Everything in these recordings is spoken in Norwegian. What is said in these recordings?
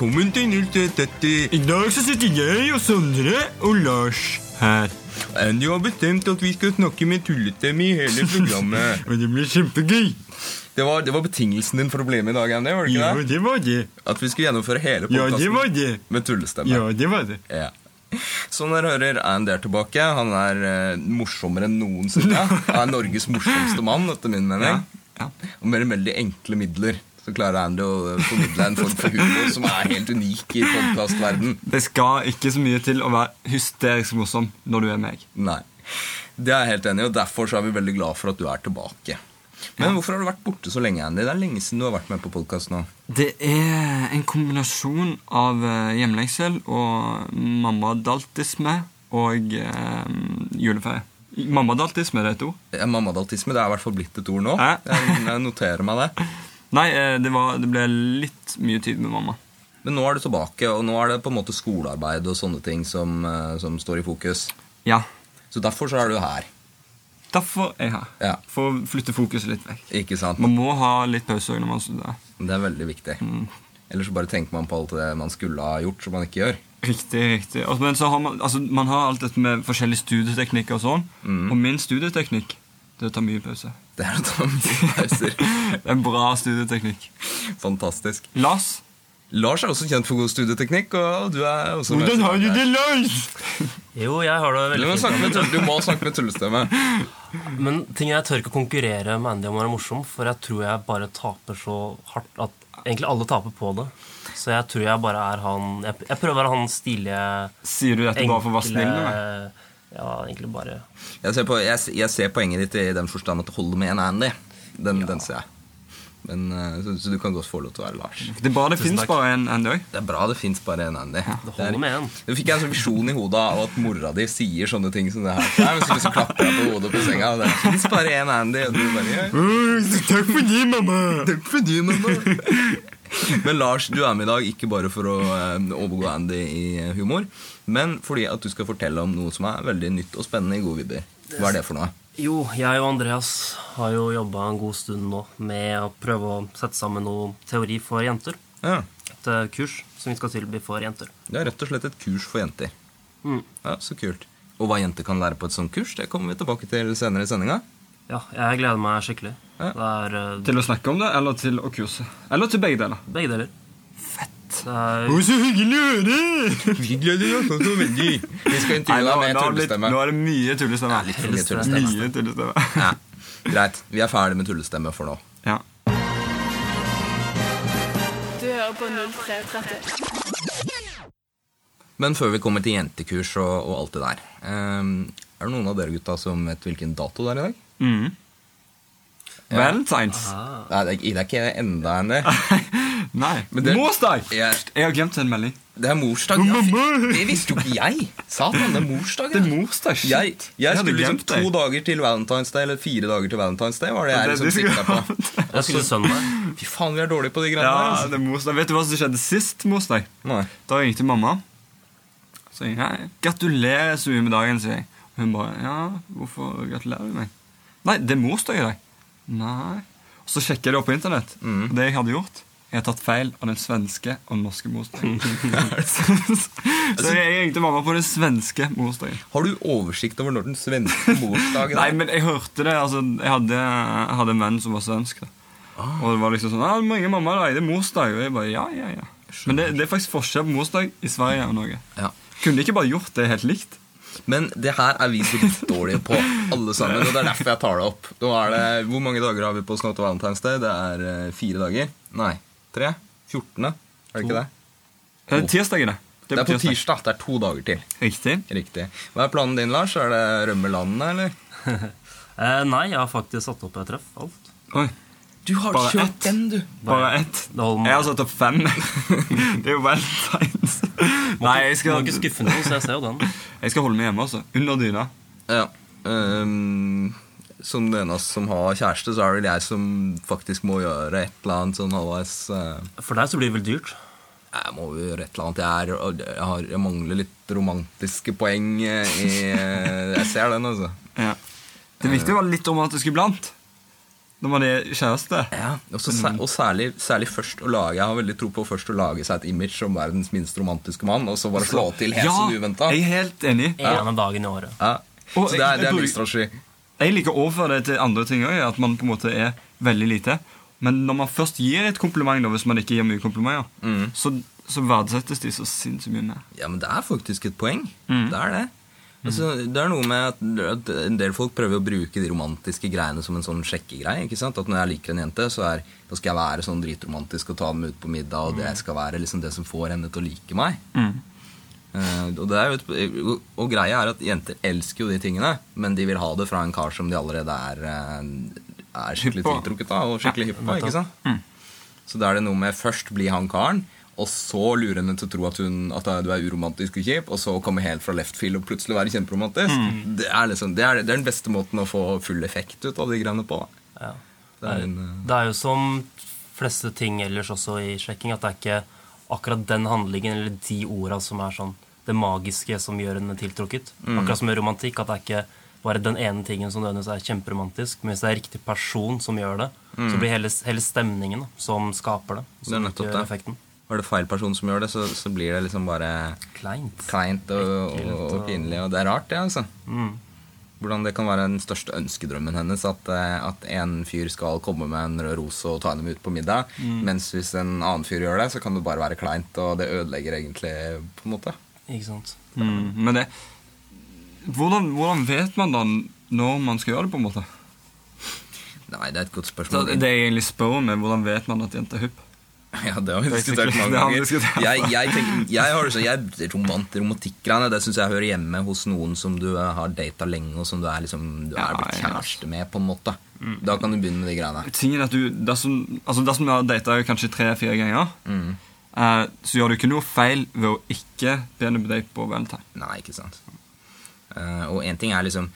Velkommen til 030. I dag så sitter jeg og Sondre og Lars her. Andy har bestemt at vi skal snakke med tullestemme i hele programmet. Og det blir kjempegøy. Det var, det var betingelsen din for å bli med i dag, Andy? var det ikke Ja, det? det var det. At vi skulle gjennomføre hele Ja, podkasten med tullestemme. Ja, det var det. Ja. Som dere hører, Andy er tilbake. Han er eh, morsommere enn noensinne. Han er Norges morsomste mann, etter min mening. Ja. Og med veldig enkle midler så klarer Andy å formidle en form for humor som er helt unik i podkastverden. Det skal ikke så mye til å være hysterisk morsom når du er meg. Nei. Det er jeg helt enig i, og derfor så er vi veldig glad for at du er tilbake. Men hvorfor har du vært borte så lenge, Andy? Det er lenge siden du har vært med på podkast nå. Det er en kombinasjon av eh, hjemlengsel og mammadaltisme og eh, juleferie. Mammadaltisme, det er et ord? Ja, Mammadaltisme det er i hvert fall blitt et ord nå. Jeg, jeg noterer meg det. Nei, eh, det, var, det ble litt mye tid med mamma. Men nå er du tilbake, og nå er det på en måte skolearbeid og sånne ting som, eh, som står i fokus. Ja, Så derfor så er du her. derfor er jeg her. Ja, For å flytte fokuset litt vekk. ikke sant? Man må ha litt pause når man studerer. Det er veldig viktig. Mm. Ellers så bare tenker man på alt det man skulle ha gjort, som man ikke gjør. Riktig, riktig. Men så har man, altså, man har alt dette med forskjellige studieteknikker og sånn. Mm. Og min studieteknikk det er å ta mye pause. Det er å ta mye pauser. Det er en bra studieteknikk. Fantastisk. Lars, Lars er også kjent for god studieteknikk, og du er også hvordan har du det, Lars? Jo, jeg har det veldig fint. du må snakke med tullestemme. Men ting jeg tør ikke konkurrere med Andy om å være morsom, for jeg tror jeg bare taper så hardt at egentlig alle taper på det. Så jeg tror jeg bare er han Jeg, jeg prøver å være han stilige, Sier du dette bare for å være snill meg? Ja, egentlig bare Jeg ser, på, jeg, jeg ser poenget ditt i den forstand at det holder med en Andy. Den, den ser jeg. Men, eh, så, så du kan godt få lov til å være Lars. Det er bra det fins bare en Andy òg. Det er bra det fins bare en Andy. Ja, Det holder med en. Nå fikk jeg en sånn visjon i hodet av at mora di sier sånne ting som det her. Nei, men så liksom klapper jeg på hodet på senga, og det fins bare én Andy. Og du bare ja, Takk for det, mamma. Takk for det, mamma. Men Lars, du er med i dag ikke bare for å eh, overgå Andy i eh, humor, men fordi at du skal fortelle om noe som er veldig nytt og spennende i gode vibber. Hva er det for noe? Jo, jeg og Andreas har jo jobba en god stund nå med å prøve å sette sammen noe teori for jenter. Ja, Et eh, kurs som vi skal tilby for jenter. Det er rett og slett et kurs for jenter. Mm. Ja, Så kult. Og hva jenter kan lære på et sånt kurs, det kommer vi tilbake til senere i sendinga. Ja, jeg gleder meg skikkelig. Ja. Det er eh, Til å snakke om det, eller til å kurse? Eller til begge deler? begge deler. Fett. Det er Å, så hyggelig å høre! Vi gleder oss så veldig. Vi skal intervjue deg med tullestemme. nå er det mye tullestemme. Ja, mye tullestemme. Mye tullestemme. Ja, greit. Vi er ferdig med tullestemme for nå. Ja. Du hører på 0330. Men før vi kommer til jentekurs og, og alt det der um, Er det noen av dere gutta som vet hvilken dato det er i dag? Mm. Valentines. Nei, det er, det er ikke enda enn det. Nei. Det- Morsdag! Jeg, Jeg har glemt en melding. det er morsdag. Ja, fy- det visste jo ikke jeg! Satan, det er morsdag. Det ja. er morsdag. Shit. Jeg, jeg hadde skulle liksom glemt to det. dager til Valentine's Day, eller fire dager til Valentine's Day, var det jeg Det- liksom det skulle sikta på. Jeg skulle søndag. Fy faen, vi er dårlige på de greiene Ja, der. Altså. det er morsdag. Vet du hva som skjedde sist morsdag? Nei. Da ringte mamma. Så jeg, Hei, gratulerer så mye med dagen, sier jeg. Og hun bare Ja, hvorfor gratulerer du meg? Nei, det er morsdag i dag. Nei. Og så sjekker jeg det opp på internett. Mm. Og det jeg hadde gjort Jeg har tatt feil av den svenske og den norske morsdagen. så jeg ringte mamma på den svenske morsdagen. Har du oversikt over når den svenske morsdagen Nei, er? men jeg hørte det. altså Jeg hadde, jeg hadde en venn som var svensk. Ah. Og det var liksom sånn ja, 'Mange mamma da. det er morsdag.' Og jeg bare ja, ja, ja. Men det, det er faktisk forskjell på morsdag i Sverige og Norge. Ja. Kunne de ikke bare gjort det helt likt? Men det her er vi dritdårlige på, alle sammen. Og det er derfor jeg tar det opp. Nå er det, Hvor mange dager har vi på Snåte Valentine's Day? Det er eh, fire dager. Nei, tre? 14. Er det ikke det? Oh. Tirsdag er det. Det er på tirsdag. Det er to dager til. Riktig. Riktig. Hva er planen din, Lars? Er det rømme landet, eller? Eh, nei, jeg har faktisk satt opp et treff. Alt. Oi, Du har Bare kjøpt ett. den, du. Bare ett. Jeg har satt opp fem. det er jo Nei, jeg må skal, ikke skuffe noen, så jeg ser jo den. jeg skal holde meg hjemme, altså. Under dyna. Ja. Um, som den eneste som har kjæreste, så er det vel jeg som faktisk må gjøre et eller annet sånn halvveis Uh, For deg så blir det vel dyrt. Jeg må jo gjøre et eller annet. Jeg, er, jeg, har, jeg mangler litt romantiske poeng eh, i Jeg ser den, altså. Ja. Det er viktig å være litt romantisk iblant. Når man er kjæreste. Ja, og, så, og særlig, særlig først å lage Jeg har veldig tro på først å lage seg et image som verdens minst romantiske mann, og så bare slå til helt ja, som uventa. jeg er helt enig. Ene dagen i året. Ja. Og Så det er, det er min strategi. Jeg liker å overføre det til andre ting òg, at man på en måte er veldig lite. Men når man først gir et kompliment, da, hvis man ikke gir mye komplimenter, Mm. så, så verdsettes de så sinnssykt mye mer. Ja, men det er faktisk et poeng. Mm. Det er det. Altså, det er noe med at, en del folk prøver å bruke de romantiske greiene som en sånn sjekkegreie. ikke sant? At når jeg liker en jente, så er, da skal jeg være sånn dritromantisk og ta dem ut på middag, og det skal være liksom det som får henne til å like meg. Mm. Uh, og, det er et, og, og greia er at jenter elsker jo de tingene, men de vil ha det fra en kar som de allerede er, eh, er skikkelig tiltrukket av, og skikkelig hypp på. ikke sant? Mm. Så da er det noe med først bli han karen, og så lure henne til å tro at, hun, at du er uromantisk og kjip, og så komme helt fra left field og plutselig være kjemperomantisk. Mm. Det, er liksom, det, er, det er den beste måten å få full effekt ut av de greiene på. Ja. Det er en, eh, Det er jo som fleste ting ellers også i sjekking, at det er ikke akkurat den handlingen eller de orda som er sånn det magiske som gjør henne tiltrukket. Mm. Akkurat som med romantikk, at det er ikke bare den ene tingen som nødvendigvis er kjemperomantisk, men hvis det er riktig person som gjør det, så blir hele, hele stemningen da, som skaper det, som Det er nettopp det. effekten. Var det feil person som gjør det, så, så blir det liksom bare Kleint. kleint og, og, og- og pinlig. Og det er rart, det. altså. Mm. Hvordan det kan være den største ønskedrømmen hennes at, eh, at en fyr skal komme med en rød rose og ta henne med ut på middag. Mm. Mens hvis en annen fyr gjør det, så kan det bare være kleint, og det ødelegger egentlig på en måte. Ikke sant? Mm. Men det hvordan, hvordan vet man da når man skal gjøre det, på en måte? Nei, det er et godt Så spørsmål. det jeg egentlig spør om, er hvordan vet man at jenta er hypp? Ja, det har vi diskutert mange ganger. Jeg, jeg, tenker, jeg har det sånn, jeg, romant, Romantikkgreiene det syns jeg hører hjemme hos noen som du har data lenge, og som du er, liksom, du er blitt kjæreste med, på en måte. Da kan du begynne med de greiene. Tingen er at du, Dersom, altså du har data kanskje tre-fire ganger, Mm. eh, så gjør du ikke noe feil ved å ikke be henne på date på valentine. Nei, ikke sant. Eh, og én ting er liksom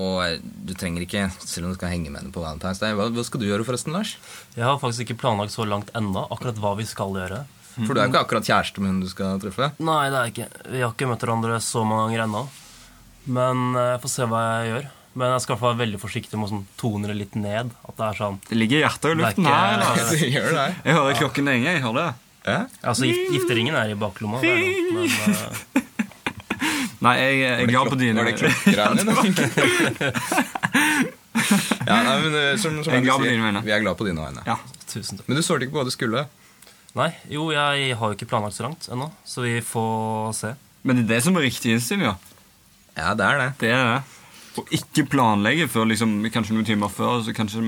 og, og du trenger ikke, selv om du skal henge med henne på Valentine's Day hva, hva skal du gjøre forresten, Lars? Jeg har faktisk ikke planlagt så langt ennå akkurat hva vi skal gjøre. For du er jo ikke akkurat kjæreste med hun du skal treffe. Nei, det er jeg ikke. Vi har ikke møtt hverandre så mange ganger ennå. Men eh, jeg får se hva jeg gjør. Men jeg skal være veldig forsiktig med å sånn tone det litt ned. At det er sånn Det ligger hjertet i luften er her. Jeg hører klokken lenge. Jeg hører det. Ja? Altså, gift, gifteringen er i baklomma. Det er noe, men eh, Nei, jeg, jeg glad på dine Var det klokkegreiene? ja, nei, men eh, som, som Jeg er på sier. Vi er glad på dine vegne. Ja. tusen takk. Men du svarte ikke på hva du skulle. Nei, jo, jeg har jo ikke planlagt så langt ennå, så vi får se. Men det er det som er riktig innstilling. Ja. Ja, det er det. Det er det. Å ikke planlegge før liksom, kanskje noen timer før. Så kanskje,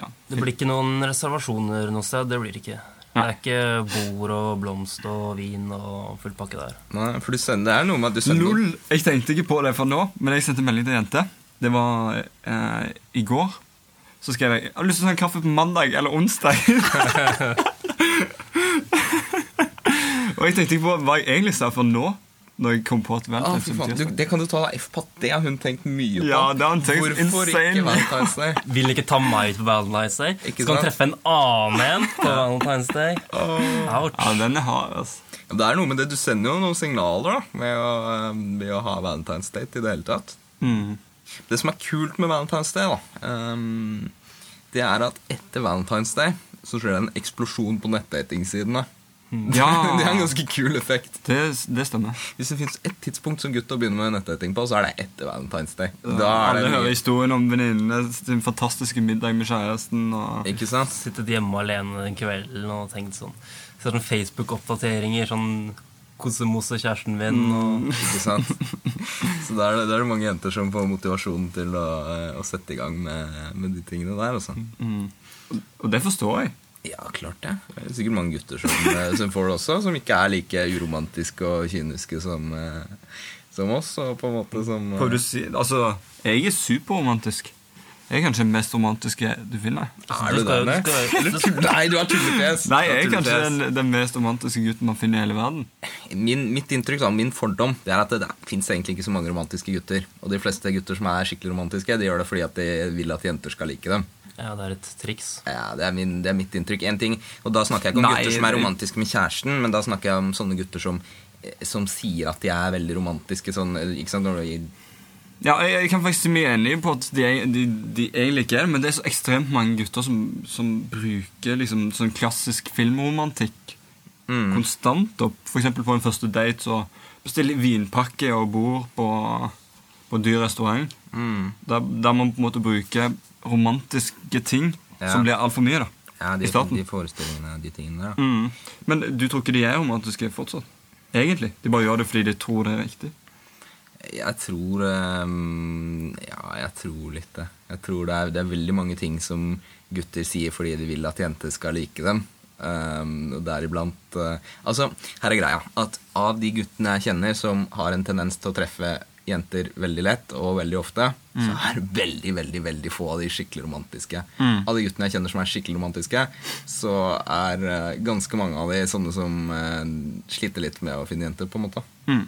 ja. Det blir ikke noen reservasjoner noe sted. Det blir det ikke. Det er ikke bord og blomst og vin og full pakke der. Nei, for du sender, det er noe med at du sender Lol! Jeg tenkte ikke på det for nå, men jeg sendte melding til en jente. Det var eh, i går. Så skrev jeg Jeg har lyst til å ta en kaffe på mandag eller onsdag. Og jeg tenkte ikke på hva jeg egentlig sa for nå, når jeg kom på at Ah, Valentine's fy faen, du, sånn. det kan du ta deg F på. Det har hun tenkt mye på. Ja, det har hun tenkt Hvorfor insane. ikke Valentine's Day? Vil ikke ta meg ut på Valentine's Day. Ikke Skal sant? treffe en annen en på Valentine's Day? Ouch. Ja, den er hard, altså. Det er noe med det, Du sender jo noen signaler da med å, eh, med å ha Valentine's Day i det hele tatt. Mm. Det som er kult med Valentine's Day, da, um, det er at etter Valentine's Day så skjer det en eksplosjon på nettdatingsidene. Ja, det er en ganske kul effekt. det, det stemmer. Hvis det fins ett tidspunkt som gutt å begynne med nettdating på, så er det etter Valentine's Day. Da Alle er det hører mye, historien om venninnene sin fantastiske middag med kjæresten. Og... Ikke sant? Sittet hjemme alene den kvelden og tenkt sånn Ser sånn Facebook-oppdateringer. Sånn kosemose kjæresten min. Og Ikke sant? Så da er, det, er det mange jenter som får motivasjon til å, eh, å sette i gang med, med de tingene der. Altså. Mm. Og det forstår jeg. Ja, klart det. Det er sikkert mange gutter som, eh, som får det også, som ikke er like uromantiske og kyniske som, eh, som oss. Og på en måte som eh, vil du si? Altså, jeg er superromantisk. Jeg er kanskje den mest romantiske du finner. Er Du det? Nei, du har tullefjes! Nei, jeg er kanskje den, den mest romantiske gutten man finner i hele verden. Min, mitt inntrykk, da, min fordom, det er at det, det fins egentlig ikke så mange romantiske gutter. Og de fleste gutter som er skikkelig romantiske, de gjør det fordi at de vil at jenter skal like dem. ja, det er et triks. Ja, Det er, min, det er mitt inntrykk. En ting, og da snakker jeg ikke om Nei, gutter som er romantiske med kjæresten, men da snakker jeg om sånne gutter som, eh, som sier at de er veldig romantiske. Sånn, ikke sant, når du, Ja, jeg, jeg kan faktisk si meg enig på at de, de, de egentlig ikke er det, men det er så ekstremt mange gutter som, som bruker liksom sånn klassisk filmromantikk Mm. konstant. Og for på en første date så bestiller vinpakke og bor på, på dyr restaurant. Mm. Der, der man på en måte bruker romantiske ting Ja. som blir altfor mye. da Ja, de, I starten. de forestillingene, de tingene der. mm. Men du tror ikke de er romantiske fortsatt? Egentlig? De bare gjør det fordi de tror det er riktig? Jeg tror ehm, Ja, jeg tror litt det. Jeg tror det er, det er veldig mange ting som gutter sier fordi de vil at jenter skal like dem. Um, deriblant uh, Altså, her er greia. At av de guttene jeg kjenner som har en tendens til å treffe jenter veldig lett og veldig ofte, så er det veldig veldig, veldig få av de skikkelig romantiske. Av de guttene jeg kjenner som er skikkelig romantiske, så er uh, ganske mange av de sånne som uh, sliter litt med å finne jenter, på en måte. Mm.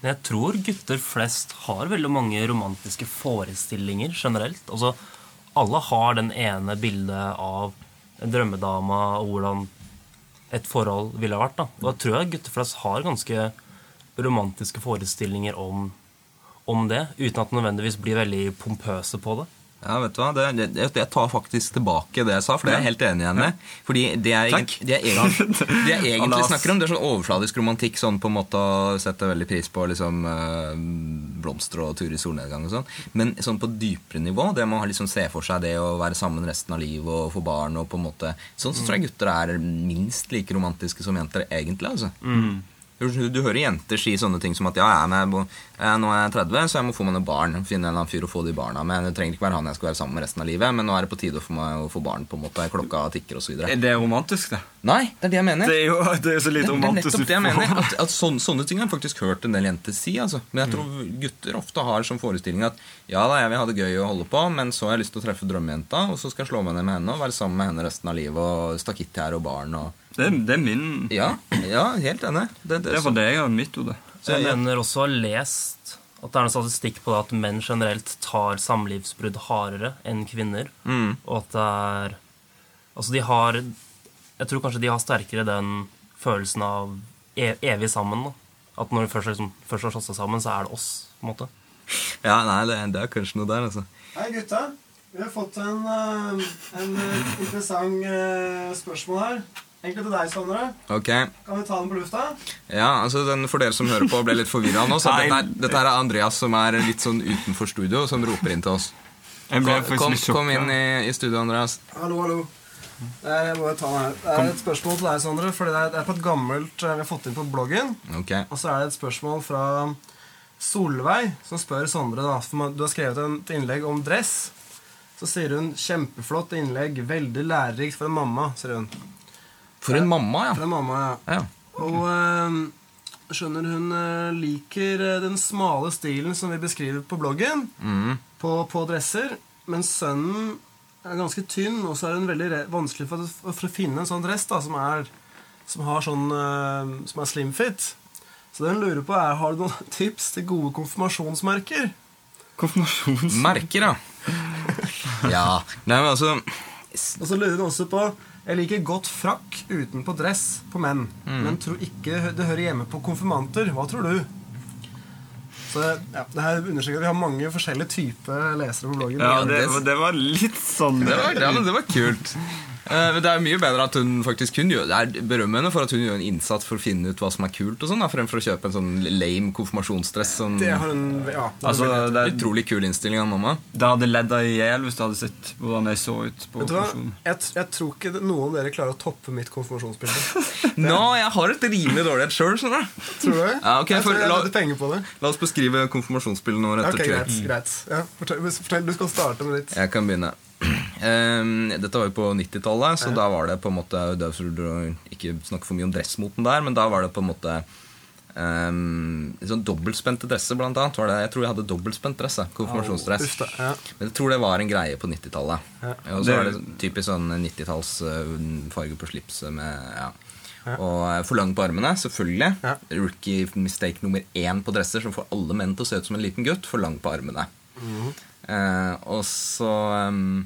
Men jeg tror gutter flest har veldig mange romantiske forestillinger generelt. Altså, alle har den ene bildet av drømmedama og hvordan et forhold ville vært. Da. Og da tror jeg gutter flest har ganske romantiske forestillinger om, om det, uten at de nødvendigvis blir veldig pompøse på det. Ja, vet du hva? Det, det, jeg tar faktisk tilbake det jeg sa, for det er jeg helt enig igjen med. Fordi det jeg, det jeg, egentlig- det jeg egentlig snakker om, det er sånn overfladisk romantikk. Sånn på en måte å sette veldig pris på liksom, eh, blomster og tur i solnedgang og sånn. Men sånn på dypere nivå, det man liksom ser for seg det å være sammen resten av livet og få barn og på en måte Sånn så tror jeg gutter er minst like romantiske som jenter egentlig, altså. Du, du hører jenter si sånne ting som at ja, jeg er eh, nå er jeg 30, så jeg må få meg noen barn. Finne en eller annen fyr å få de barna med. Det trenger ikke være han jeg skal være sammen med resten av livet, men nå er det på tide for meg å få barn. på en måte, Klokka tikker osv. Er det romantisk, det? Nei, det er det jeg mener. Det er jo det er så Det, romantisk. det er nettopp det jeg mener. At, at sånne, sånne ting har jeg faktisk hørt en del jenter si. Altså. Men jeg tror gutter ofte har som forestilling at ja da, jeg vil ha det gøy å holde på, men så har jeg lyst til å treffe drømmejenta, og så skal jeg slå meg ned med henne og være sammen med henne resten av livet, og stakittgjerde og barn og Det, det er min Ja, ja helt enig. Det, Det er for det jeg har mitt hode. Så jeg mener også å ha lest at det er en statistikk på det at menn generelt tar samlivsbrudd hardere enn kvinner. Mm. Og at det er Altså, de har Jeg tror kanskje de har sterkere den følelsen av e evig sammen. da. At når de først, liksom, først har slått seg sammen, så er det oss. på en måte. Ja, nei, det, det er kanskje noe der, altså. Hei, gutta. Vi har fått en, eh, en eh, interessant eh, spørsmål her. Egentlig til deg, Sondre. Ok. Kan vi ta den på lufta? Ja, altså den, For dere som hører på, ble litt forvirra nå. Så dette, er, dette er Andreas som er litt sånn utenfor studio, som roper inn til oss. Jeg ble Kom, kom, kom inn i, i studio, Andreas. Hallo, hallo. Er, jeg må ta den her. Det er et spørsmål til deg, Sondre. Fordi det er, er på et gammelt eh, vi har fått inn på bloggen. Okay. Og så er det et spørsmål fra Solveig, som spør Sondre da, for Du har skrevet et innlegg om dress. Så sier hun 'kjempeflott innlegg'. 'Veldig lærerikt for en mamma', sier hun. For en mamma, ja. For en mamma, ja. ja. Og eh, skjønner hun eh, liker eh, den smale stilen som vi beskriver på bloggen, Mm. på, på dresser, men sønnen er ganske tynn, og så er hun veldig vanskelig for, for å finne en sånn dress da, som er, som har sånn, eh, som er slimfit. Så det hun lurer på er, har du noen tips til gode konfirmasjonsmerker? Konfirmasjonsmerker, ja. Ja. Nei, men altså Og så lurer hun også på Jeg liker godt frakk utenpå dress på menn, men tror ikke det hører hjemme på konfirmanter. Hva tror du? Så ja, det her understreker at Vi har mange forskjellige typer lesere på bloggen. Ja, det, det- var litt sånn Det var, ja, men det var kult. Eh, men det er mye bedre at hun faktisk hun gjør, Det er berømmende for at hun gjør en innsats for å finne ut hva som er kult, og sånn, fremfor å kjøpe en sånn lame konfirmasjonsdress. Sånn, Det har hun Ja. det er Altså, det, Utrolig kul innstilling av mamma. det hadde ledda i hjel hvis du hadde sett hvordan jeg så ut på Vet du hva? konfirmasjonen. Jeg, jeg tror ikke noen av dere klarer å toppe mitt konfirmasjonsbilde. Nå, jeg har et rimelig dårlig et sjøl, skjønner du. Tror du? Ja, okay, jeg for- tror jeg la- penger på det. La oss beskrive konfirmasjonsbildet nå rett Ok, og slett. greit. greit. Ja, fortell, fortell, du skal starte med ditt. Jeg kan begynne. Ehm, dette var jo på 90-tallet, så da var det på en måte Ikke snakke for mye om dressmoten der, men da var det på en måte um, sånn Dobbeltspente dresser, blant annet. Var det, jeg tror jeg hadde dobbeltspent dress. Konfirmasjonsdress. Oh, ja. Men jeg tror det var en greie på 90-tallet. Ja. Og så var det typisk sånn 90-tallsfarge på slipset med ja. Og eh, for lang på armene, selvfølgelig. Ja. Rookie mistake nummer én på dresser som får alle menn til å se ut som en liten gutt. For lang på armene. Mhm. eh, og så um,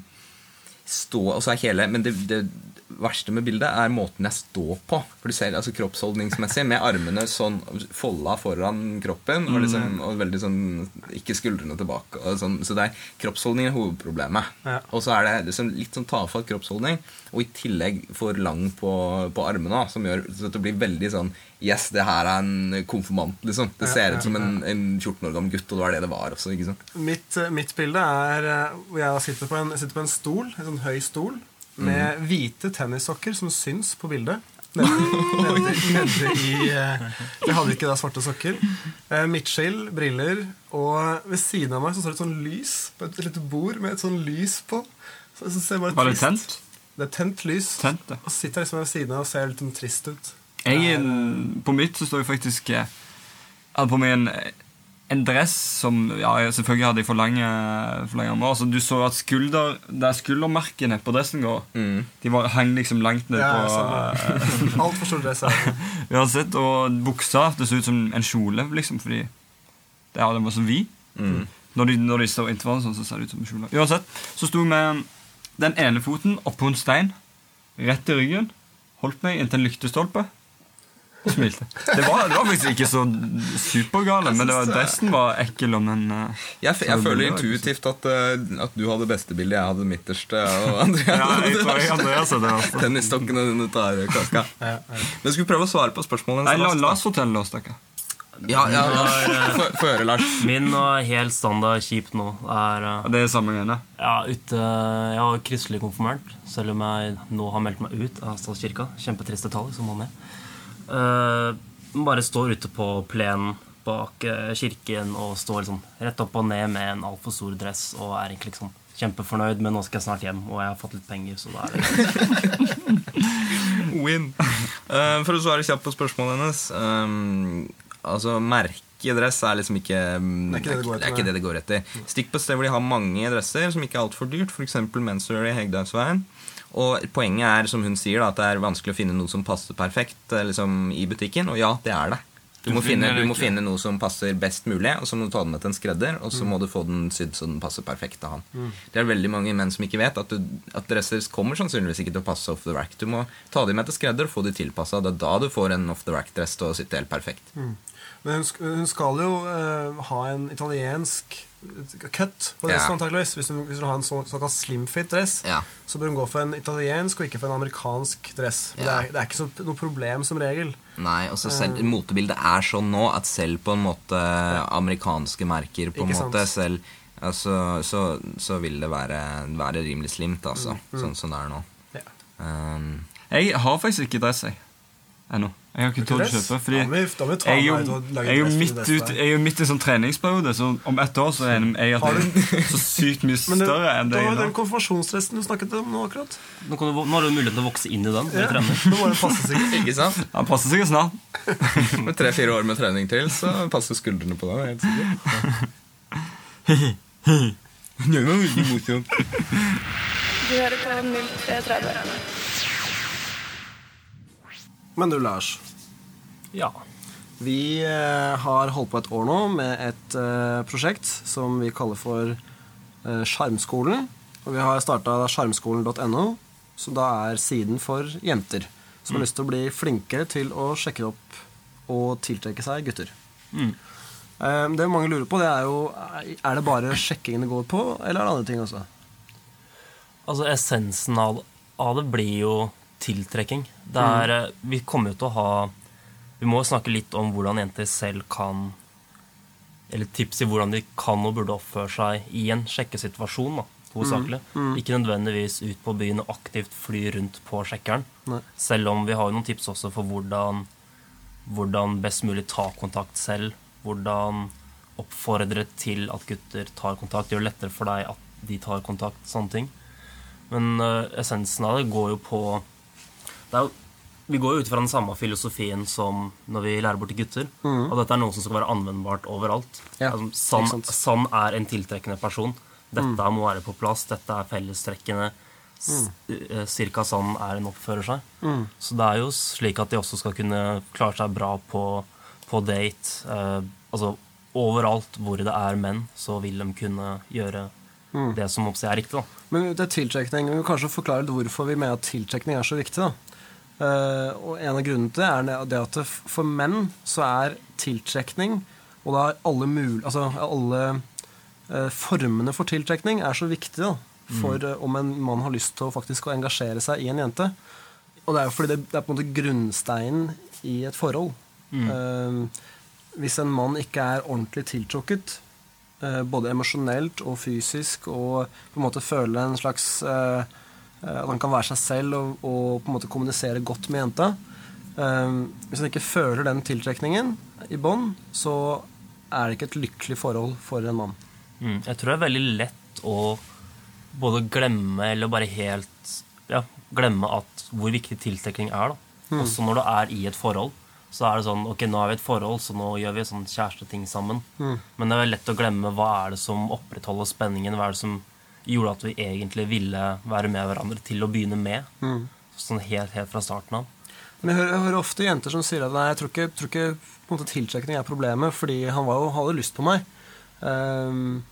stå Og så er hele Men det, det verste med bildet er måten jeg står på. For du ser altså kroppsholdningsmessig med armene sånn folda foran kroppen og, liksom, og veldig sånn ikke skuldrene tilbake. Sånn, så det er kroppsholdning er hovedproblemet. Ja. Og så er det liksom litt sånn tafatt kroppsholdning, og i tillegg for lang på, på armene, som gjør så det blir veldig sånn Yes, det her er en konfirmant, liksom. Det ser ut som en, en 14 år gammel gutt, og det var det det var også. Mitt, mitt bilde er eh, hvor jeg sitter på en, sitter på en stol, en sånn høy stol, med hvite tennissokker som syns på bildet. Nede, nede, i eh, Jeg hadde ikke da svarte sokker. Eh, Midtskill, briller, og ved siden av meg så står det et sånn lys på et lite bord med et sånn lys på. Så, ser bare Var det tent? Det er tent lys. Tent, ja. Og sitter liksom ved siden av og ser litt sånn trist ut. Jeg, på mitt så står jeg faktisk eh, Jeg hadde på meg en, en dress som Ja, selvfølgelig hadde jeg for lange, for lange armer. Altså, du så at skulder der skuldermerkene på dressen går, de var, hang liksom langt ned Ja, på samme. Altfor stor dress. Uansett, og buksa det så ut som en kjole, liksom, fordi det, ja, den var så vid. Når, de, når de står inntil hverandre, sånn, så ser det ut som en kjole. Uansett, så sto jeg med den ene foten oppå en stein, rett i ryggen, holdt meg inntil en lyktestolpe. Smilte. Det var, det var faktisk ikke så supergale, men det var, dressen var ekkel. og Men, uh, Jeg, jeg føler intuitivt at, uh, at du hadde beste bildet, jeg hadde midterste. Og Andreas Ja, jeg tror jeg hadde Andreas hadde det også. tennisstokkene dine tar kaka. Ja, ja. Men skal vi prøve å svare på spørsmålene? Nei, la, la oss fortelle oss, dere. Ja, ja, ja. Få få høre, Lars. Min og helt standard kjipt nå er uh, Det er samme greiene. ja, ute, Jeg var kristelig konfirmert, selv om jeg nå har meldt meg ut av statskirka. Kjempetrist detalj, som må med. Eh, bare står ute på plenen bak eh, kirken og står liksom rett opp og ned med en altfor stor dress og er egentlig liksom kjempefornøyd, men nå skal jeg snart hjem, og jeg har fått litt penger, så da er det Win. Eh, for å svare kjapt på spørsmålet hennes um, Altså, merkedress er liksom ikke Det ikke det det går etter, er ikke det det går etter. Stikk på et sted hvor de har mange dresser som ikke er altfor dyrt, f.eks. Menswear i Hegdehaugsveien. Og poenget er, som hun sier, da, at det er vanskelig å finne noe som passer perfekt eh, liksom, i butikken. Og ja, det er det. Du må, finne, du må finne noe som passer best mulig, og så må du ta den med til en skredder, og så må du få den sydd så den passer perfekt til han. Det er veldig mange menn som ikke vet at, du, at dresser kommer sannsynligvis ikke til å passe off the rack. Du må ta dem med til skredder og få de tilpassa. Det er da du får en off the rack-dress til å sitte helt perfekt. Men hun, hun skal jo uh, ha en italiensk cut på dressen, Ja. antakeligvis. Hvis du hvis du har en så, såkalt slimfit dress, Ja. så bør hun gå for en italiensk og ikke for en amerikansk dress. Ja. Det, er, det er ikke så, noe problem som regel. Nei, og så selv, Motebildet er sånn nå at selv på en måte amerikanske merker på en måte selv, altså, så, så vil det være, være rimelig slimt, altså. Sånn som det er nå. Ja. Um, Jeg har faktisk ikke dress, jeg. Ennå. Jeg har ikke tålt å kjøpe. Fordi Da vi- da vi jeg er jo, jeg er jo midt ut, jeg er jo midt i en sånn treningsperiode, så om ett år så er jeg at jeg er så sykt mye større enn det jeg var er den konfirmasjonsdressen du snakket om nå akkurat. Nå, kan du, nå har du muligheten til å vokse inn i den. Ja. Ja. Nå må den passe sikkert. ikke sant? Han passer sikkert snart. Med tre-fire år med trening til, så passer skuldrene på deg. Helt sikkert. Det var veldig morsomt. Du hører på 0330. Men du, Lars. Ja. Vi eh, har holdt på et år nå med et eh, prosjekt som vi kaller for eh, Sjarmskolen. Og vi har starta sjarmskolen.no, som da er siden for jenter som har lyst til å bli flinkere til å sjekke opp og tiltrekke seg gutter. Mm. det mange lurer på, det er jo Er det bare sjekkingen det går på, eller er det andre ting også? Altså, essensen av, av det blir jo tiltrekking. Det er, eh, Vi kommer jo til å ha Vi må snakke litt om hvordan jenter selv kan Eller tips i hvordan de kan og burde oppføre seg i en sjekkesituasjon. da, hovedsakelig. Ikke nødvendigvis ut på byen og aktivt fly rundt på sjekkeren. Nei. Selv om vi har jo noen tips også for hvordan, hvordan best mulig ta kontakt selv. Hvordan oppfordre til at gutter tar kontakt. Gjør det lettere for deg at de tar kontakt. Sånne ting. Men uh, essensen av det går jo på jo, Vi går jo ut fra den samme filosofien som når vi lærer bort til gutter. Og dette er noe som skal være anvendbart overalt. Ja, altså, sann, sant. sann er en tiltrekkende person. Dette må være på plass. Dette er fellestrekkene. S- eh, Cirka sånn er en oppfører seg. Så det er jo slik at de også skal kunne klare seg bra på, på date. Eh, altså overalt hvor det er menn, så vil de kunne gjøre, det som er riktig. da. Men det er tiltrekning, Vi må kanskje forklare hvorfor vi mener at tiltrekning er så viktig. da. Eh, og En av grunnene til det er det- at for menn så er tiltrekning, og da er alle, mul altså alle eh, formene for tiltrekning, er så viktig da, for eh, om en mann har lyst til å faktisk å engasjere seg i en jente. Og det er jo fordi det, det er på en måte grunnsteinen i et forhold. Eh, hvis en mann ikke er ordentlig tiltrukket, både emosjonelt og fysisk, og på en måte føler en slags At han kan være seg selv og, og på en måte kommunisere godt med jenta. Eh, hvis han ikke føler den tiltrekningen i bånd, så er det ikke et lykkelig forhold for en mann. Mm. Jeg tror det er veldig lett å både glemme eller bare helt ja, glemme at hvor viktig tiltrekning er. da. Også når du er i et forhold. Så er det sånn Ok, nå er vi i et forhold, så nå gjør vi sånn kjæresteting sammen. Men det er lett å glemme hva er det som opprettholder spenningen. Hva er det som gjorde at vi egentlig ville være med hverandre til å begynne med. Sånn helt, helt fra starten av. Men jeg hører, jeg hører ofte jenter som sier at nei, jeg tror ikke, tror ikke på en måte, tiltrekning er problemet, fordi han var jo, hadde lyst på meg. Um,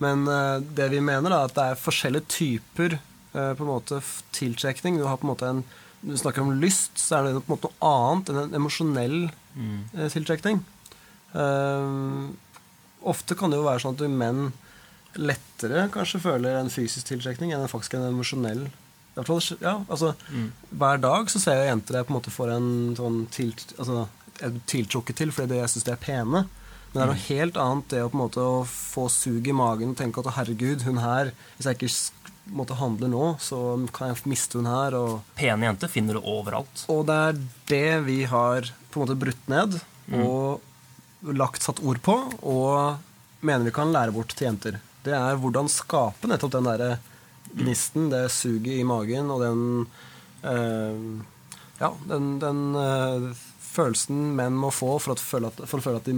men uh, det vi mener, da, at det er forskjellige typer uh, på en måte tiltrekning. Du har på en måte en du snakker om lyst, så er det på en måte noe annet enn en emosjonell mm. tiltrekning. Ehm, ofte kan det jo være sånn at menn lettere kanskje føler en fysisk tiltrekning enn faktisk en emosjonell. Ja, altså, Hver dag så ser jeg jenter jeg på en måte får en sånn tilt, altså, tiltrukket til fordi jeg syns de er pene. Men det er noe helt annet det å på en måte få sug i magen og tenke at herregud, hun her Hvis jeg ikke måtte handle nå, så kan jeg miste hun her. og Pene jenter finner du overalt. og det er det vi har på en måte brutt ned og lagt satt ord på, og mener vi kan lære bort til jenter. Det er hvordan skape nettopp den derre gnisten, det suget i magen og den eh, Ja, den, den eh, følelsen menn må få for, at, føle at, for å føle at de,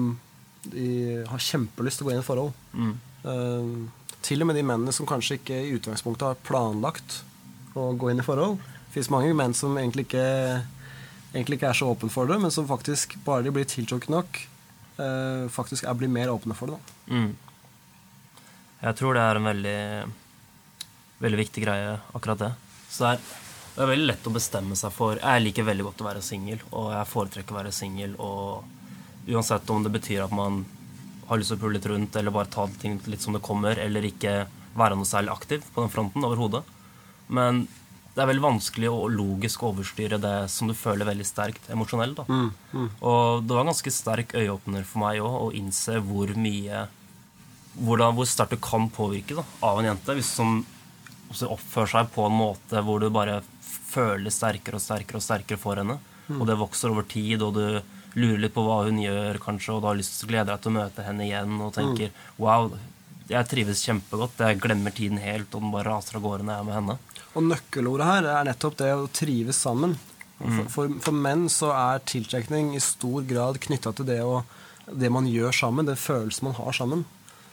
de har kjempelyst til å gå inn i forhold. Mm. Uh, til og med de mennene som kanskje ikke i utgangspunktet har planlagt å gå inn i forhold. Det fins mange menn som egentlig ikke, egentlig ikke er så åpne for det, men som faktisk, bare de blir tiltrukket nok, uh, faktisk er, blir mer åpne for det. Da. Mm. Jeg tror det er en veldig, veldig viktig greie, akkurat det. Så det er, det er veldig lett å bestemme seg for Jeg liker veldig godt å være singel, og jeg foretrekker å være singel. Og uansett om det betyr at man har lyst til å pule litt rundt, eller bare ta ting litt som det kommer, eller ikke være noe særlig aktiv på den fronten overhodet. Men det er veldig vanskelig å logisk overstyre det som du føler veldig sterkt emosjonelt. da. Og det var en ganske sterk øyeåpner for meg òg å innse hvor mye hvordan, hvor sterkt du kan påvirke da, av en jente hvis som oppfører seg på en måte hvor du bare føler sterkere og sterkere og sterkere for henne. Og det vokser over tid, og du lurer litt på hva hun gjør, kanskje, og du har lyst til å glede deg til å møte henne igjen og tenker wow, jeg trives kjempegodt, jeg glemmer tiden helt, og den bare raser av gårde når jeg er med henne. Og nøkkelordet her er nettopp det å trives sammen. For, for, for menn så er tiltrekning i stor grad knytta til det, å, det man gjør sammen, den følelsen man har sammen.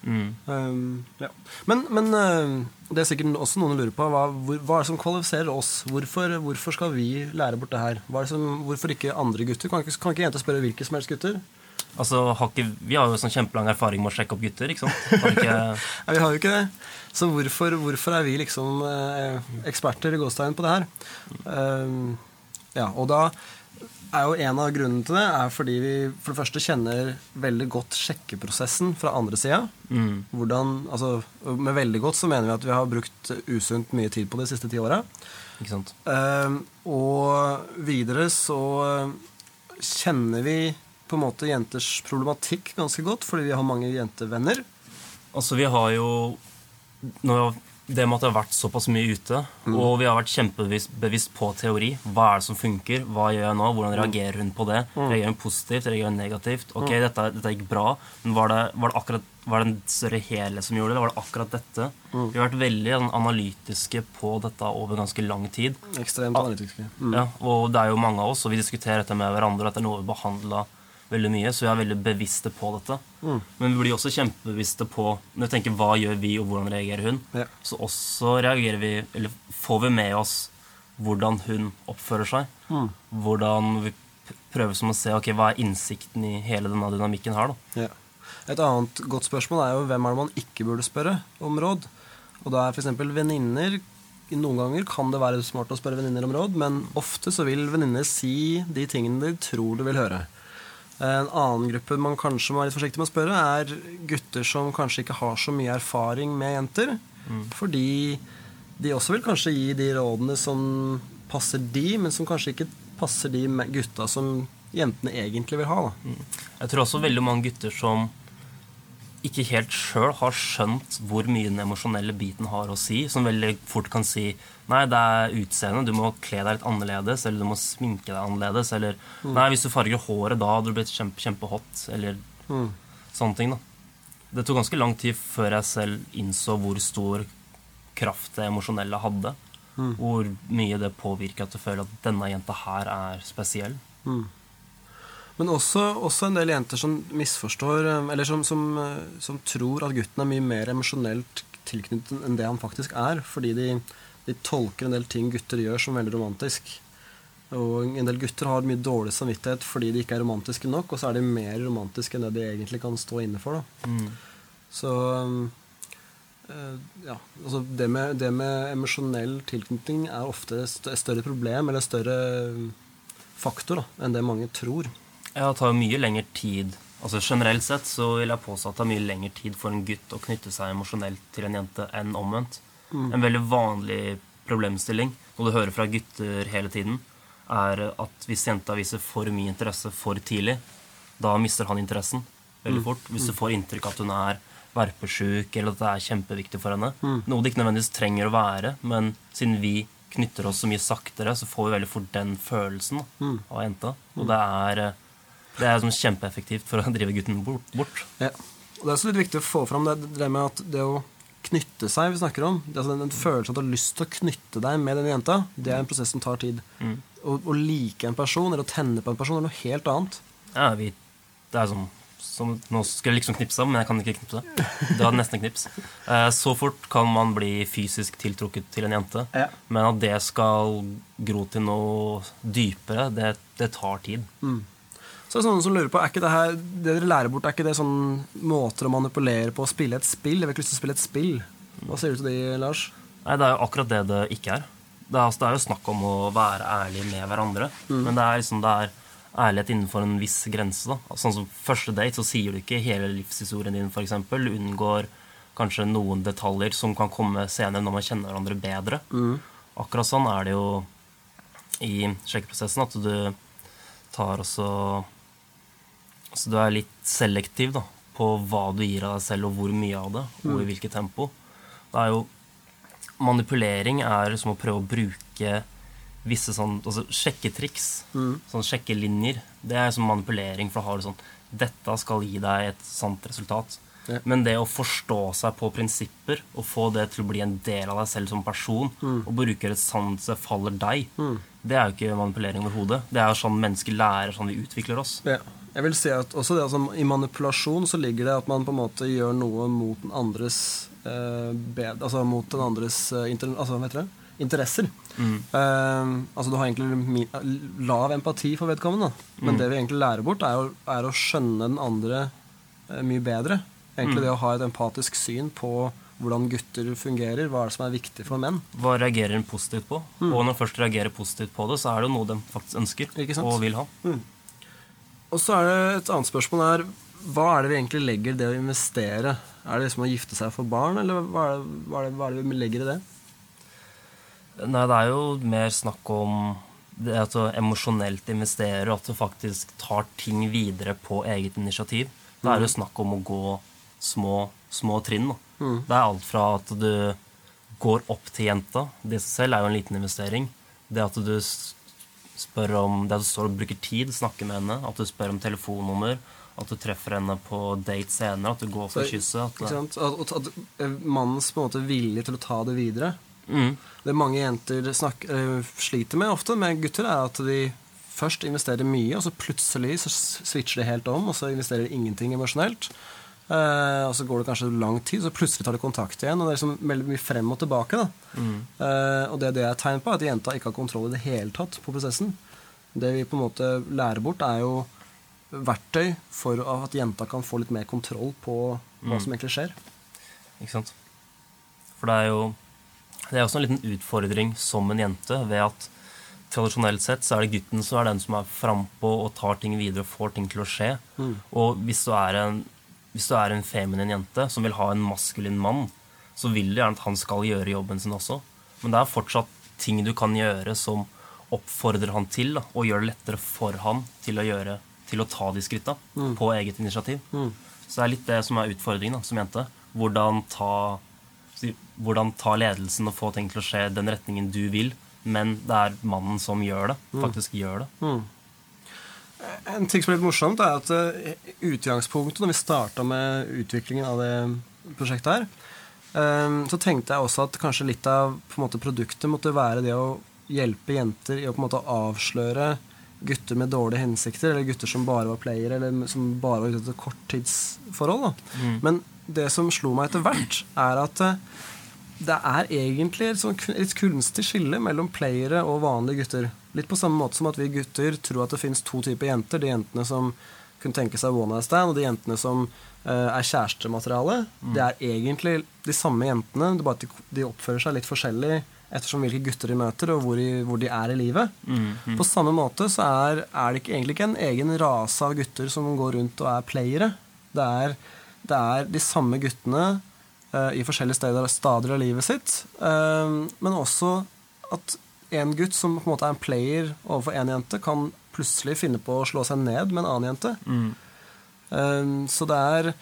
Um, ja. Men, men uh, det er sikkert også noen lurer på hva, hvor, hva er det som kvalifiserer oss? Hvorfor, hvorfor skal vi lære bort det her? Er det som, hvorfor ikke andre gutter? Kan ikke, kan ikke jenter spørre hvilke som helst gutter? Altså, har ikke, Vi har jo sånn kjempelang erfaring med å sjekke opp gutter. ikke sant? Ikke, Nei, vi har jo ikke det. Så hvorfor, hvorfor er vi liksom eh, eksperter i gåstegn på det her? Um, ja, og da er jo en av grunnene til det er fordi vi for det første kjenner veldig godt sjekkeprosessen fra andre sida. mm, Hvordan, altså, med veldig godt så mener vi at vi har brukt usunt mye tid på det de siste ti åra. Um, og videre så um, kjenner vi på en måte jenters problematikk ganske godt, fordi vi har mange jentevenner. Altså, vi har jo når, Det med at det har vært såpass mye ute, og vi har vært kjempebevisst på teori. Hva er det som funker? Hva gjør jeg nå? Hvordan reagerer hun på det? Reagerer hun positivt? Reagerer hun negativt? Ok, dette, dette gikk bra, men var det, var det akkurat var det en større helhet som gjorde det? Var det akkurat dette? Vi har vært veldig sånn, analytiske på dette over ganske lang tid. Ekstremt analytiske. Mm. Ja, og det er jo mange av oss, og vi diskuterer dette med hverandre, at det er noe vi behandler veldig mye, så vi er veldig bevisste på dette. Men vi blir også kjempebevisste på når vi tenker hva gjør vi, og hvordan reagerer hun. Ja. Så også reagerer vi, eller får vi med oss hvordan hun oppfører seg. Hvordan vi prøver som å se ok, hva er innsikten i hele denne dynamikken her. da. Ja. Et annet godt spørsmål er jo hvem er det man ikke burde spørre om råd. Og da er f.eks. venninner Noen ganger kan det være smart å spørre venninner om råd, men ofte så vil venninner si de tingene de tror du vil høre. En annen gruppe man kanskje må være litt forsiktig med å spørre, er gutter som kanskje ikke har så mye erfaring med jenter. Fordi de også vil kanskje gi de rådene som passer de, men som kanskje ikke passer de gutta som jentene egentlig vil ha. Da. Jeg tror også veldig mange gutter som ikke helt sjøl har skjønt hvor mye den emosjonelle biten har å si, som veldig fort kan si Nei, det er utseendet. Du må kle deg litt annerledes, eller du må sminke deg annerledes. Eller Nei, hvis du farger håret da, hadde du blitt kjempe, kjempehot. Eller sånne ting, da. Det tok ganske lang tid før jeg selv innså hvor stor kraft det emosjonelle hadde. Hvor mye det påvirker at du føler at denne jenta her er spesiell. Men også, også en del jenter som misforstår eh, Eller som, som, eh, som tror at gutten er mye mer emosjonelt tilknyttet enn det han faktisk er. Fordi de, de tolker en del ting gutter gjør, som veldig romantisk. Og en del gutter har mye dårlig samvittighet fordi de ikke er romantiske nok, og så er de mer romantiske enn det de egentlig kan stå inne for. Da. Så eh, ja, altså det med, det med emosjonell tilknytning er ofte et større problem, eller større eh, faktor, da, enn det mange tror. Ja, det tar jo mye lengre tid. Altså Generelt sett så vil jeg påstå at det er mye lengre tid for en gutt å knytte seg emosjonelt til en jente enn omvendt. En veldig vanlig problemstilling, og du hører fra gutter hele tiden, er at hvis jenta viser for mye interesse for tidlig, da mister han interessen veldig fort. Hvis du får inntrykk at hun er verpesjuk, eller at det er kjempeviktig for henne. Noe det ikke nødvendigvis trenger å være, men siden vi knytter oss så mye saktere, så får vi veldig fort den følelsen mm. av jenta. Og det er, eh, det er sånn kjempeeffektivt for å drive gutten bort. bort. Ja. Og det er også litt viktig å få fram det, det med at det å knytte seg vi snakker om, det altså den, den følelsen at du har lyst til å knytte deg med den jenta, det er en prosess som tar tid. Å, å like en person eller å tenne på en person er noe helt annet. Ja, vi, det er sånn som, Nå skulle jeg liksom knipse, men jeg kan ikke knipse. Det var nesten knips. Eh, Så fort kan man bli fysisk tiltrukket til en jente. Ja. Men at det skal gro til noe dypere, det, det tar tid. Så er det sånne som lurer på, er ikke det her, det dere lærer bort, er ikke det sånn måter å manipulere på å spille et spill? Jeg har ikke lyst til å spille et spill. Hva sier du til de, Lars? Nei, det er jo akkurat det det ikke er. Det er, altså, det er jo snakk om å være ærlig med hverandre. Men det er liksom det er ærlighet innenfor en viss grense. da. Altså, Sånn som første date, så sier du ikke hele livshistorien din, f.eks. Du unngår kanskje noen detaljer som kan komme senere når man kjenner hverandre bedre. Akkurat sånn er det jo i sjekkeprosessen, at du tar også Altså du er litt selektiv da, på hva du gir av deg selv, og hvor mye av det, og i hvilket tempo. Det er jo Manipulering er som å prøve å bruke visse sånn altså sjekketriks. Sånn sjekkelinjer. Det er som manipulering, for da har du sånn Dette skal gi deg et sant resultat. Ja. Men det å forstå seg på prinsipper og få det til å bli en del av deg selv som person, og bruke et sanse faller deg, det er jo ikke manipulering overhodet. Det er jo sånn mennesker lærer, sånn vi utvikler oss. Ja. Jeg vil si at også det, altså, I manipulasjon så ligger det at man på en måte gjør noe mot den andres eh, bed, Altså mot den andres eh, inter, altså, vet dere? interesser. interesser. Eh, altså Du har egentlig lav empati for vedkommende, men det vi egentlig lærer bort, er, å- er å skjønne den andre eh, mye bedre. Egentlig det å ha et empatisk syn på hvordan gutter fungerer, hva er det som er viktig for menn. Hva reagerer en positivt på? Og når en først reagerer positivt på det, så er det jo noe de faktisk ønsker og vil ha. Og så er det et annet spørsmål her Hva er det vi egentlig legger i det å investere? Er det liksom å gifte seg for barn, eller hva er det, hva er det, hva er det vi legger i det? Nei, det er jo mer snakk om det at du emosjonelt investerer, og at du faktisk tar ting videre på eget initiativ. Da er jo snakk om å gå små, små trinn. Da. Det er alt fra at du går opp til jenta. Det i seg selv er jo en liten investering. Det at du spør om Det at du står og bruker tid, snakker med henne, at du spør om telefonnummer, at du treffer henne på date senere, at du går for kysset. At? At, at, eh, mannens på en måte vilje til å ta det videre Mm. Det mange jenter snakker, sliter med ofte med gutter, er at de først investerer mye, og så plutselig så switcher de helt om, og så investerer de ingenting emosjonelt. Eh, og så går det kanskje lang tid, så plutselig tar de kontakt igjen. Og det er liksom veldig mye frem og tilbake. Da. Uh, og det er det er tegner tegn på, at jenta ikke har kontroll i det hele tatt på prosessen. Det vi på en måte lærer bort, er jo verktøy for at jenta kan få litt mer kontroll på hva som egentlig skjer. Ikke sant? For det er jo det er også en liten utfordring som en jente ved at tradisjonelt sett så er det gutten som er den som er frampå og tar ting videre og får ting til å skje. Og hvis du, er en, hvis du er en feminin jente som vil ha en maskulin mann, så vil du gjerne at han skal gjøre jobben sin også. Men det er fortsatt ting du kan gjøre som oppfordrer han til, da, og gjør det lettere for han til å, gjøre, til å ta de skritta på eget initiativ. Så det er litt det som er utfordringen da, som jente. Hvordan ta, hvordan ta ledelsen og få ting til å skje i den retningen du vil, men det er mannen som gjør det. Faktisk gjør det. En ting som er litt morsomt, er at eh, utgangspunktet når vi starta med utviklingen av det prosjektet her, eh, så tenkte jeg også at kanskje litt av måte, produktet måtte være det å hjelpe jenter i å på en måte avsløre gutter med dårlige hensikter, eller gutter som bare var playere, eller som bare var ute etter korttidsforhold. Da. Men det som slo meg etter hvert, er at eh, det er egentlig et sånt, et kunstig skille mellom playere og vanlige gutter. Litt på samme måte som at vi gutter tror at det fins to typer jenter. De jentene som kunne tenke seg one night stand, og de jentene som uh, er kjærestemateriale. Det er egentlig de samme jentene, det er bare at de, oppfører seg litt forskjellig ettersom hvilke gutter de møter, og hvor, de, hvor de er i livet. På samme måte så er, er det ikke, egentlig ikke en egen rase av gutter som går rundt og er playere. Det er, det er de samme guttene i forskjellige steder, stadier av livet sitt, eh, men også at en gutt som på en måte er en player overfor en jente, kan plutselig finne på å slå seg ned med en annen jente. Eh, så det er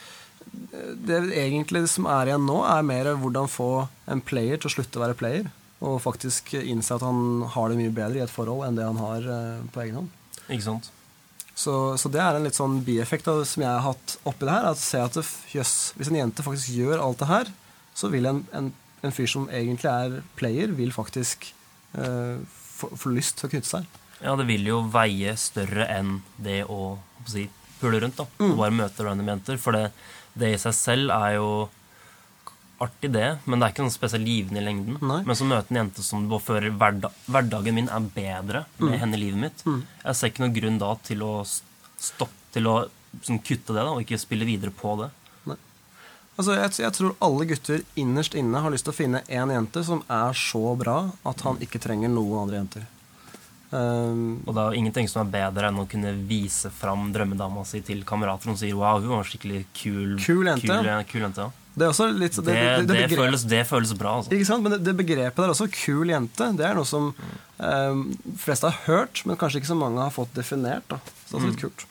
det egentlig som er igjen nå, er mer hvordan få en player til å slutte å være player. Og faktisk innse at han har det mye bedre i et forhold enn det han har eh, på egen hånd. Ikke sant? Så, så det er en litt sånn bieffekt av, som jeg har hatt oppi det her. At se at det, jøss, hvis en jente faktisk gjør alt det her, så vil en, en, en fyr som egentlig er player, vil faktisk eh, få, få lyst til å knytte seg. Ja, det vil jo veie større enn det å, hva si, pule rundt. da, Og bare møte random jenter. For det, det i seg selv er jo artig, det, men det er ikke noe spesielt givende i lengden. Nei. Men så møte en jente som føler hverdag, hverdagen min er bedre med henne i livet mitt. Jeg ser ikke noen grunn da til å stoppe, til å sånn, kutte det da, og ikke spille videre på det. Altså, jeg, jeg tror alle gutter innerst inne har lyst til å finne én jente som er så bra at han ikke trenger noen andre jenter. Um, Og det er ingenting som er bedre enn å kunne vise fram drømmedama si til kamerater som sier 'wow, hun var skikkelig kul, Kul jente. Kul, kul jente ja. Det litt det, det, det, det, det føles, det føles bra, altså. Ikke sant? Men det, begrepet der også, kul jente, det er noe som um, fleste har hørt, men kanskje ikke så mange har fått definert. Da. Så det er litt kult.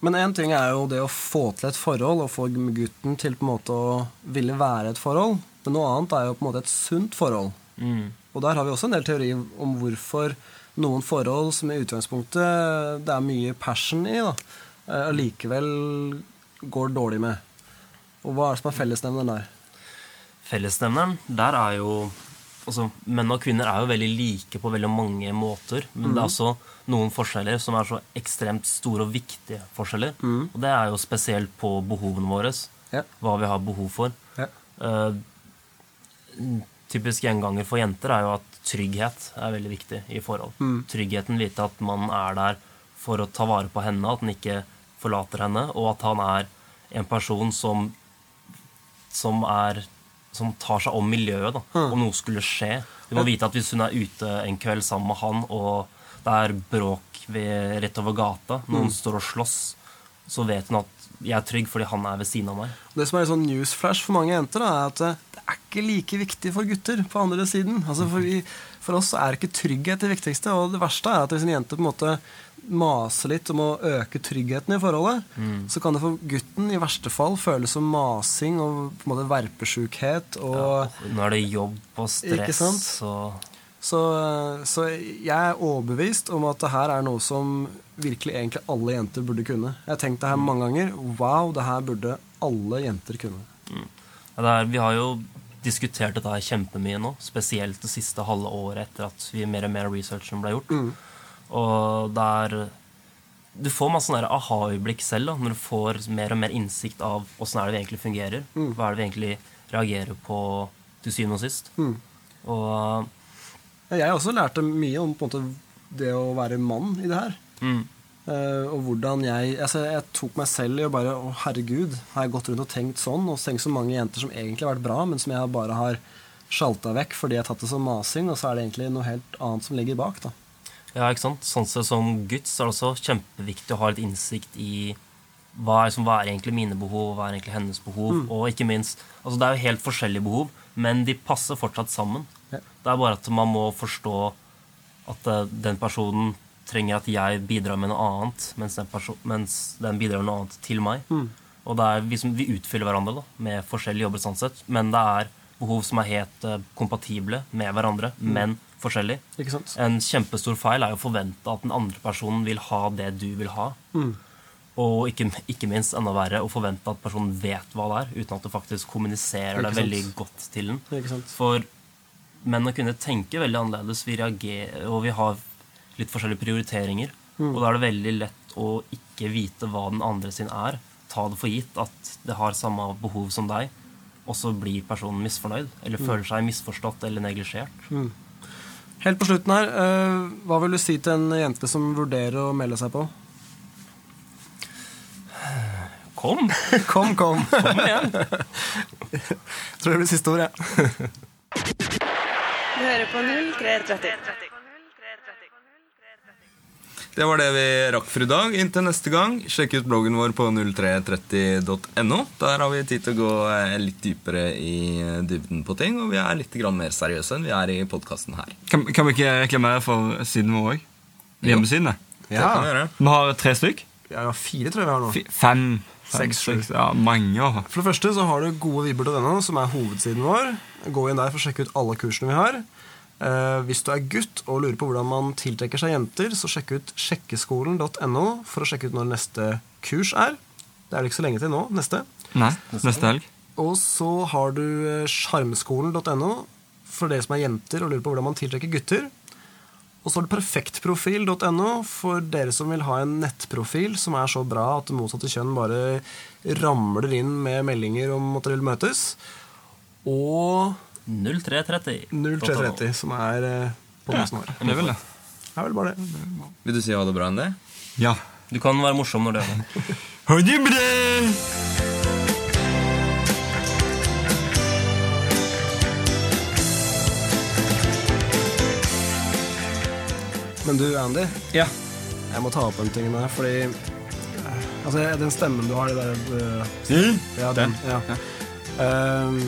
Men én ting er jo det å få til et forhold og få gutten til på en måte å ville være et forhold. Men noe annet er jo på en måte et sunt forhold. Mm. Og der har vi også en del teori om hvorfor noen forhold som i utgangspunktet det er mye passion i, da, eh, allikevel går dårlig med. Og hva er det som er fellesnevneren der? Fellesnevneren, der er jo altså, Menn og kvinner er jo veldig like på veldig mange måter. Men det er også noen forskjeller som er så ekstremt store og viktige forskjeller. Og det er jo spesielt på behovene våre. Ja. Hva vi har behov for. Ja. Uh, typisk gjenganger for jenter er jo at trygghet er veldig viktig i forhold. Tryggheten vite at man er der for å ta vare på henne, at han ikke forlater henne, og at han er en person som som er som tar seg om miljøet, da, om noe skulle skje. Du må vite at hvis hun er ute en kveld sammen med han, og det er bråk ved, rett over gata, noen står og slåss, så vet hun at jeg er trygg fordi han er ved siden av meg. Det som er en sånn newsflash for mange jenter, da, er at eh, det er ikke like viktig for gutter på andre siden. Altså for, vi, for oss er ikke trygghet det viktigste, og det verste er at hvis en jente på en måte maser litt om å øke tryggheten i forholdet, så kan det for gutten i verste fall føles som masing og på en måte verpesjukhet og Nå er det jobb og stress og Så, så jeg er overbevist om at det her er noe som virkelig egentlig alle jenter burde kunne. Jeg har tenkt det her mange ganger. Wow, det her burde alle jenter kunne. Ja, det er, vi har jo diskutert dette her kjempemye nå, spesielt det siste halve året etter at vi mer og mer researchen ble gjort. Og det er Du får masse sånne aha-øyeblikk selv da, når du får mer og mer innsikt av åssen er det vi egentlig fungerer. Hva er det vi egentlig reagerer på til syvende og sist. Og Jeg også lærte mye om måte det å være mann i det her. mm, Uh, og hvordan jeg altså Jeg tok meg selv i å bare Å, herregud, har jeg gått rundt og tenkt sånn? Og tenkt så mange jenter som egentlig har vært bra, men som jeg bare har sjalta vekk fordi jeg har tatt det som masing, og så er det egentlig noe helt annet som ligger bak. da. Ja, ikke sant? Sånn sett som gutt så er det også kjempeviktig å ha litt innsikt i hva er, som, hva er egentlig mine behov, hva er egentlig hennes behov. Og ikke minst altså Det er jo helt forskjellige behov, men de passer fortsatt sammen. Ja. Det er bare at man må forstå at eh, den personen trenger at jeg bidrar med noe annet, mens den, mens den bidrar med noe annet til meg. Og det er, vi, som, vi utfyller hverandre da, med forskjellige jobber, sånn sett, men det er behov som er helt uh, kompatible med hverandre, men forskjellig. Ikke sant? En kjempestor feil er å forvente at den andre personen vil ha det du vil ha. Og ikke, ikke minst enda verre å forvente at personen vet hva det er, uten at du faktisk kommuniserer det veldig godt til den. For menn å kunne tenke veldig annerledes, vi reagerer, og vi har litt forskjellige prioriteringer. Mm. Og da er det veldig lett å ikke vite hva den andre sin er. Ta det for gitt at det har samme behov som deg, og så blir personen misfornøyd. Mm. Eller føler seg misforstått eller neglisjert. Helt på slutten her, eh, hva vil du si til en jente som vurderer å melde seg på? Kom! Kom, kom! Kom igjen! Tror det blir siste ord, jeg. Du hører på 0330. Det var det vi rakk for i dag. Inntil neste gang, sjekk ut bloggen vår på 0330.no. Der har vi tid til å gå eh, litt dypere i eh, dybden på ting, og vi er litt mer seriøse enn vi er i podkasten her. Kan, kan vi ikke reklamere for siden vår òg? Hjemmesidene. Det Ja, vi. Vi har tre stykk. Ja, fire tror jeg vi har nå. F Fem. Seks, seks, Ja, mange. For det første så har du gode vibber til denne, som er hovedsiden vår. Gå inn der for å sjekke ut alle kursene vi har. Eh, hvis du er gutt og lurer på hvordan man tiltrekker seg jenter, så sjekk ut sjekkeskolen.no for å sjekke ut når neste kurs er. Det er det ikke så lenge til nå. Neste. Nei, neste helg. Og så har du eh, sjarmskolen.no for dere som er jenter og lurer på hvordan man tiltrekker gutter. Og så har du perfektprofil.no for dere som vil ha en nettprofil som er så bra at det motsatte kjønn bare ramler inn med meldinger om at dere vil møtes. Og 0330. 0330, som er på noen vår. Det er vel det. Det er vel bare det. Vil du si ha det bra enn det? Ja. Du kan være morsom når du gjør det. Ha det bra! Men du, Andy, Ja. jeg må ta opp en ting med deg, fordi eh, Altså, den stemmen du har, det der eh, Ja, den. Ja. Ehm,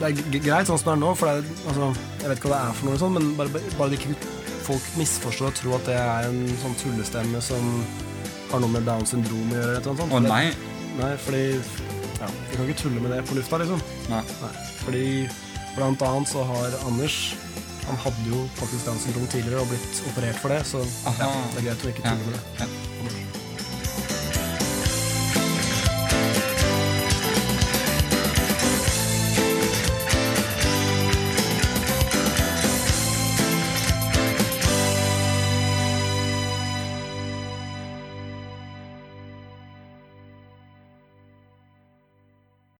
det er greit sånn som det er nå, for det er, altså, jeg vet ikke hva det er for noe, sånn, men bare, bare det ikke folk misforstår og tror at det er en sånn tullestemme som har noe med Downs syndrom å gjøre. Eller sånt. Å nei. Nei, fordi ja, Vi kan ikke tulle med det på lufta, liksom. Nei. nei. Fordi blant annet så har Anders Han hadde jo faktisk Downs syndrom tidligere og blitt operert for det, så ja, det er greit å ikke tulle med det. Ja.